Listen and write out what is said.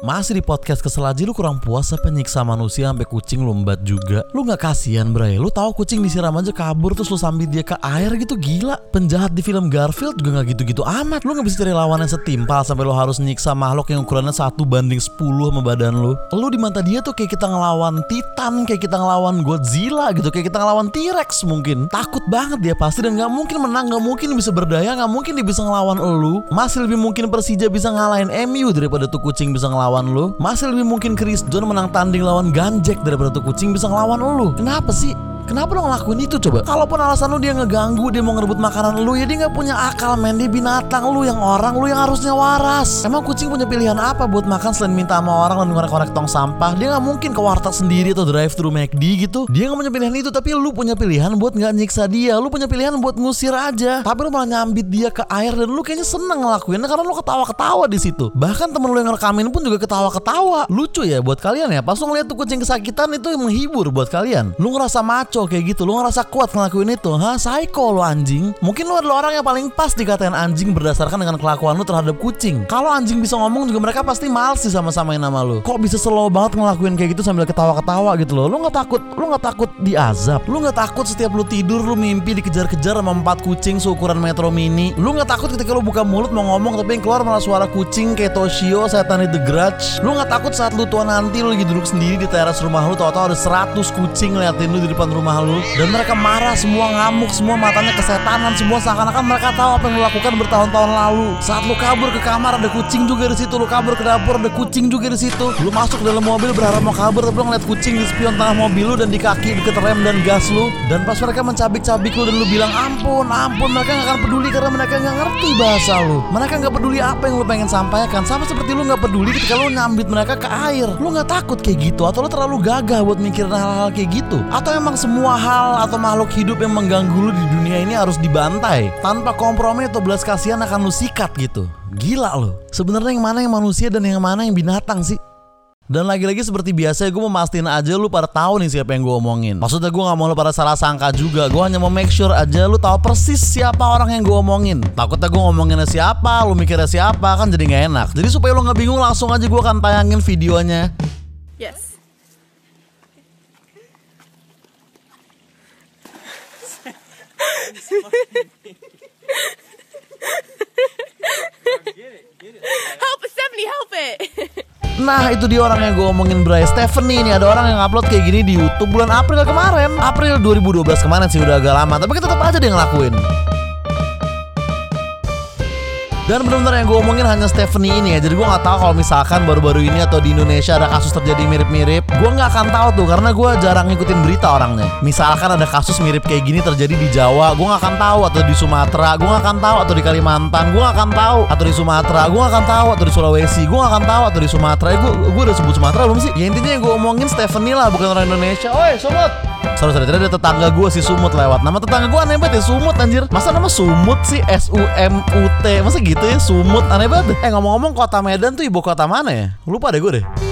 Masih di podcast kesel aja lu kurang puas apa nyiksa manusia sampai kucing lombat juga. Lu nggak kasihan Bray? Lu tahu kucing disiram aja kabur terus lu sambil dia ke air gitu gila. Penjahat di film Garfield juga nggak gitu-gitu amat. Lu nggak bisa cari lawan yang setimpal sampai lu harus nyiksa makhluk yang ukurannya satu banding 10 sama badan lu. Lu di mata dia tuh kayak kita ngelawan Titan, kayak kita ngelawan Godzilla gitu, kayak kita ngelawan T-Rex mungkin. Takut banget dia pasti dan nggak mungkin menang, nggak mungkin bisa berdaya, nggak mungkin dia bisa ngelawan lu. Masih lebih mungkin Persija bisa ngalahin MU daripada tuh kucing bisa ngelawan lu. Masih lebih mungkin Chris John menang tanding lawan Ganjek daripada tuh kucing bisa ngelawan lu. Kenapa sih? Kenapa lo ngelakuin itu coba? Kalaupun alasan lu dia ngeganggu, dia mau ngerebut makanan lu, ya dia nggak punya akal men, dia binatang lu yang orang, lu yang harusnya waras. Emang kucing punya pilihan apa buat makan selain minta sama orang dan ngorek-ngorek tong sampah? Dia nggak mungkin ke warteg sendiri atau drive thru McD gitu. Dia nggak punya pilihan itu, tapi lu punya pilihan buat nggak nyiksa dia, lu punya pilihan buat ngusir aja. Tapi lu malah nyambit dia ke air dan lu kayaknya seneng ngelakuinnya karena lu ketawa-ketawa di situ. Bahkan temen lu yang ngerekamin pun juga ketawa-ketawa. Lucu ya buat kalian ya. Pas lu ngeliat tuh kucing kesakitan itu menghibur buat kalian. Lu ngerasa maco kayak gitu, lu ngerasa kuat ngelakuin itu, hah? Psycho lu anjing. Mungkin lu adalah orang yang paling pas dikatain anjing berdasarkan dengan kelakuan lu terhadap kucing. Kalau anjing bisa ngomong juga mereka pasti males sih sama-samain nama lu. Kok bisa slow banget ngelakuin kayak gitu sambil ketawa-ketawa gitu loh. Lu nggak takut, lu nggak takut diazab. Lu nggak takut setiap lu tidur lu mimpi dikejar-kejar sama empat kucing seukuran metro mini. Lu nggak takut ketika lu buka mulut mau ngomong tapi yang keluar malah suara kucing kayak Toshio, setan The Grudge. Lu nggak takut saat lu tua nanti lu lagi duduk sendiri di teras rumah lu tahu-tahu ada 100 kucing ngeliatin lu di depan rumah lu dan mereka marah semua ngamuk semua matanya kesetanan semua seakan-akan mereka tahu apa yang lu lakukan bertahun-tahun lalu. Saat lu kabur ke kamar ada kucing juga di situ. Lu kabur ke dapur ada kucing juga di situ. Lu masuk dalam mobil berharap mau kabur tapi lu ngeliat kucing di spion tengah mobil lu dan di kaki deket rem dan gas lu. Dan pas mereka mencabik-cabik lu dan lu bilang ampun ampun mereka gak akan peduli karena mereka nggak ngerti bahasa lu. Mereka nggak peduli apa yang lu pengen sampaikan. Sama seperti lu nggak peduli ketika lu nyambit mereka ke air. Lu nggak takut kayak gitu atau lu terlalu gagah buat mikirin hal-hal kayak gitu? Atau emang hal atau makhluk hidup yang mengganggu lu di dunia ini harus dibantai. Tanpa kompromi atau belas kasihan akan lu sikat gitu. Gila lo sebenarnya yang mana yang manusia dan yang mana yang binatang sih? Dan lagi-lagi seperti biasa gue mau mastiin aja lu pada tahu nih siapa yang gue omongin. Maksudnya gue gak mau lu pada salah sangka juga. Gue hanya mau make sure aja lu tahu persis siapa orang yang gue omongin. Takutnya gue ngomonginnya siapa, lu mikirnya siapa kan jadi gak enak. Jadi supaya lu gak bingung langsung aja gue akan tayangin videonya. Yes. Help Stephanie, help it. Nah itu dia orang yang gue omongin Bray. Stephanie ini ada orang yang upload kayak gini di YouTube bulan April kemarin. April 2012 kemarin sih udah agak lama. Tapi tetap aja dia ngelakuin dan benar-benar yang gue omongin hanya Stephanie ini ya. Jadi gue gak tahu kalau misalkan baru-baru ini atau di Indonesia ada kasus terjadi mirip-mirip. Gue gak akan tahu tuh karena gue jarang ngikutin berita orangnya. Misalkan ada kasus mirip kayak gini terjadi di Jawa Gue gak akan tahu. Atau di Sumatera Gue gak akan tahu. Atau di Kalimantan Gue gak akan tahu. Atau di Sumatera Gue gak akan tahu. Atau di Sulawesi Gue gak akan tahu. Atau di Sumatera Gue gue udah sebut Sumatera belum sih? Ya intinya yang gue omongin Stephanie lah bukan orang Indonesia. Oi Sumut Sorry sorry. Tadi ada tetangga gue si Sumut lewat. Nama tetangga gue aneh banget ya Sumut anjir. Masa nama Sumut sih? S-U-M-U-T Masa gitu ya Sumut? Aneh banget. Eh ngomong-ngomong kota Medan tuh ibu kota mana ya? Lupa deh gue deh